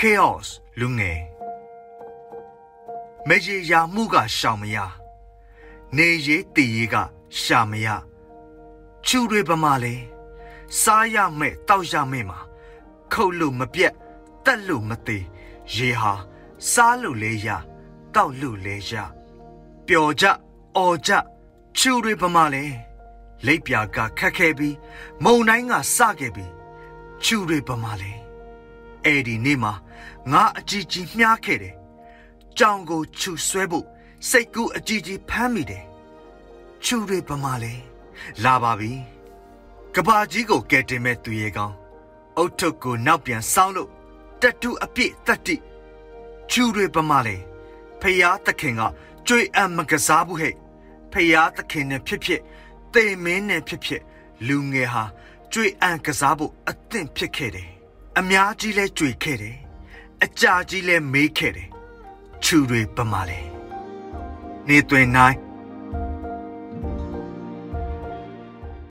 chaos လူငယ်မရေရာမှုကရှောင်မရနေရေးတည်ရေးကရှာမရချူတွေပမာလဲစားရမဲ့တောက်ရမဲ့မှာခုတ်လို့မပြက်တက်လို့မသေးရေဟာစားလို့လဲရတောက်လို့လဲရပျော်ကြအော်ကြချူတွေပမာလဲလိပ်ပြာကခက်ခဲပြီးမုံတိုင်းကစခဲ့ပြီးချူတွေပမာလဲ အဲ့ဒီနေ့မှာငါအကြီးကြီးမြားခဲ့တယ်ကြောင်ကိုချူဆွဲဖို့စိတ်ကူးအကြီးကြီးဖမ်းမိတယ်ချူတွေပမာလဲလာပါပြီကဘာကြီးကိုကဲတင်မဲ့သူရေကောင်းအုတ်ထုပ်ကိုနောက်ပြန်ဆောင်းလို့တတူအပြည့်တတိချူတွေပမာလဲဖယားသခင်ကကြွေအံမကစားဘူးဟဲ့ဖယားသခင်နဲ့ဖြစ်ဖြစ်တေမင်းနဲ့ဖြစ်ဖြစ်လူငယ်ဟာကြွေအံကစားဖို့အသင့်ဖြစ်ခဲ့တယ် အများကြီးလဲကြွေခဲ့တယ်အကြာကြီးလဲမေးခဲ့တယ်ချူတွေပမာလဲနေသွင်းနိုင်